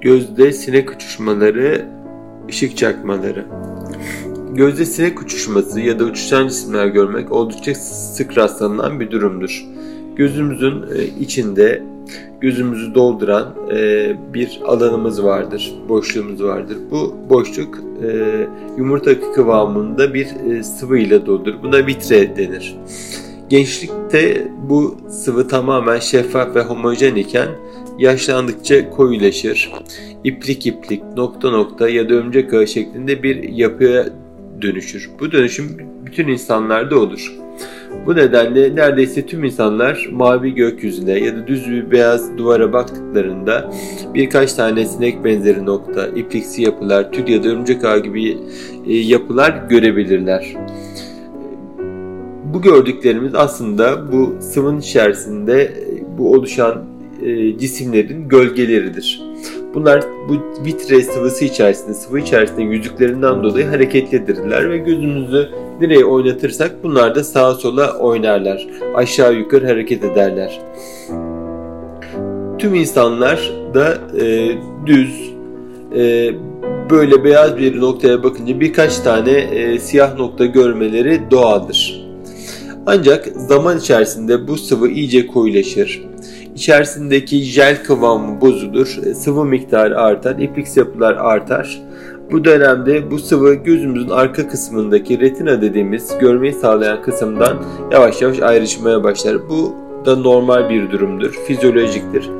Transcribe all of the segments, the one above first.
Gözde sinek uçuşmaları, ışık çakmaları. Gözde sinek uçuşması ya da uçuşan cisimler görmek oldukça sık rastlanılan bir durumdur. Gözümüzün e, içinde gözümüzü dolduran e, bir alanımız vardır, boşluğumuz vardır. Bu boşluk e, yumurta kıvamında bir sıvı ile doludur. Buna vitre denir. Gençlikte bu sıvı tamamen şeffaf ve homojen iken yaşlandıkça koyulaşır. İplik iplik, nokta nokta ya da örümcek ağı şeklinde bir yapıya dönüşür. Bu dönüşüm bütün insanlarda olur. Bu nedenle neredeyse tüm insanlar mavi gökyüzüne ya da düz bir beyaz duvara baktıklarında birkaç tane sinek benzeri nokta, ipliksi yapılar, tül ya da örümcek ağı gibi e, yapılar görebilirler. Bu gördüklerimiz aslında bu sıvın içerisinde e, bu oluşan e, cisimlerin gölgeleridir. Bunlar bu vitre sıvısı içerisinde, sıvı içerisinde yüzüklerinden dolayı hareketlidirler ve gözümüzü nereye oynatırsak bunlar da sağa sola oynarlar. Aşağı yukarı hareket ederler. Tüm insanlar da e, düz, e, böyle beyaz bir noktaya bakınca birkaç tane e, siyah nokta görmeleri doğaldır. Ancak zaman içerisinde bu sıvı iyice koyulaşır İçerisindeki jel kıvamı bozulur, e, sıvı miktarı artar, ipliksi yapılar artar. Bu dönemde bu sıvı gözümüzün arka kısmındaki retina dediğimiz görmeyi sağlayan kısımdan yavaş yavaş ayrışmaya başlar. Bu da normal bir durumdur, fizyolojiktir.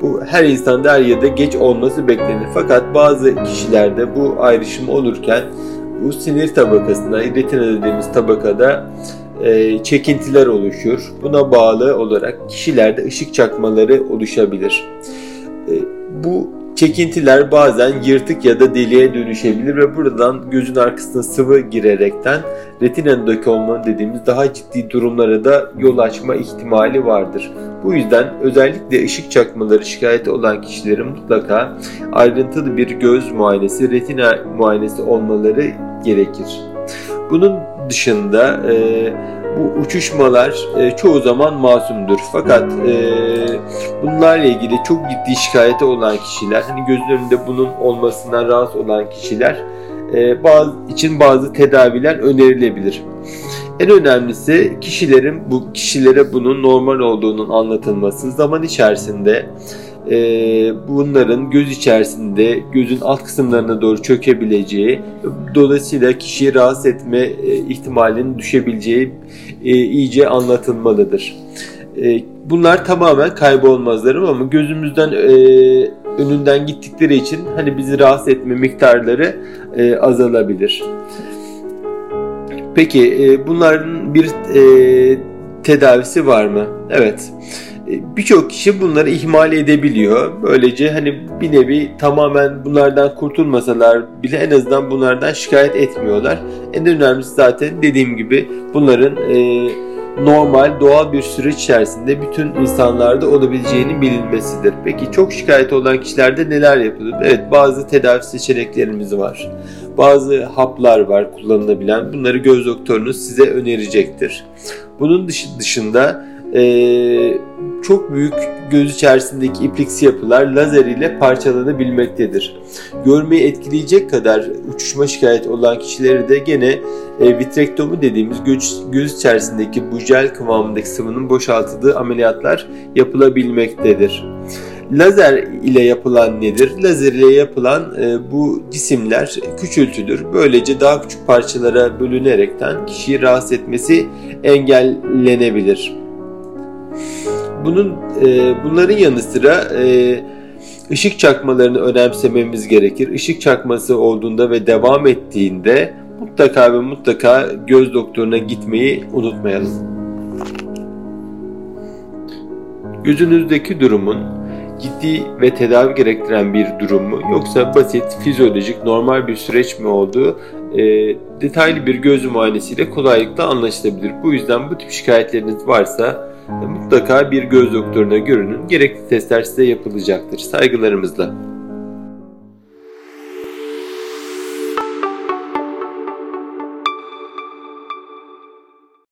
Bu her insanda her yerde geç olması beklenir. Fakat bazı kişilerde bu ayrışım olurken bu sinir tabakasında, retina dediğimiz tabakada e, çekintiler oluşur. Buna bağlı olarak kişilerde ışık çakmaları oluşabilir. E, bu çekintiler bazen yırtık ya da deliğe dönüşebilir ve buradan gözün arkasına sıvı girerekten retinadaki olmanın dediğimiz daha ciddi durumlara da yol açma ihtimali vardır. Bu yüzden özellikle ışık çakmaları şikayeti olan kişilerin mutlaka ayrıntılı bir göz muayenesi, retina muayenesi olmaları gerekir. Bunun dışında e, bu uçuşmalar e, çoğu zaman masumdur. Fakat e, bunlarla ilgili çok ciddi şikayeti olan kişiler, hani gözünün önünde bunun olmasından rahatsız olan kişiler e, bazı için bazı tedaviler önerilebilir. En önemlisi kişilerin bu kişilere bunun normal olduğunun anlatılması. Zaman içerisinde e, bunların göz içerisinde gözün alt kısımlarına doğru çökebileceği dolayısıyla kişiyi rahatsız etme e, ihtimalinin düşebileceği e, iyice anlatılmalıdır. E, bunlar tamamen kaybolmazlar ama gözümüzden e, önünden gittikleri için hani bizi rahatsız etme miktarları e, azalabilir. Peki e, bunların bir e, tedavisi var mı? Evet. E, birçok kişi bunları ihmal edebiliyor. Böylece hani bir nevi tamamen bunlardan kurtulmasalar bile en azından bunlardan şikayet etmiyorlar. En önemlisi zaten dediğim gibi bunların e, normal doğal bir süreç içerisinde bütün insanlarda olabileceğinin bilinmesidir. Peki çok şikayet olan kişilerde neler yapılır? Evet bazı tedavi seçeneklerimiz var. Bazı haplar var kullanılabilen. Bunları göz doktorunuz size önerecektir. Bunun dışında e, çok büyük göz içerisindeki ipliksi yapılar lazer ile parçalanabilmektedir. Görmeyi etkileyecek kadar uçuşma şikayet olan kişileri de gene e, vitrektomi dediğimiz göz, göz içerisindeki bu jel kıvamındaki sıvının boşaltıldığı ameliyatlar yapılabilmektedir. Lazer ile yapılan nedir? Lazer ile yapılan e, bu cisimler küçültülür. Böylece daha küçük parçalara bölünerekten kişiyi rahatsız etmesi engellenebilir. Bunun e, bunların yanı sıra e, ışık çakmalarını önemsememiz gerekir. Işık çakması olduğunda ve devam ettiğinde mutlaka ve mutlaka göz doktoruna gitmeyi unutmayalım. Gözünüzdeki durumun ciddi ve tedavi gerektiren bir durum mu yoksa basit, fizyolojik, normal bir süreç mi olduğu e, detaylı bir göz muayenesiyle kolaylıkla anlaşılabilir. Bu yüzden bu tip şikayetleriniz varsa mutlaka bir göz doktoruna görünün. Gerekli testler size yapılacaktır. Saygılarımızla.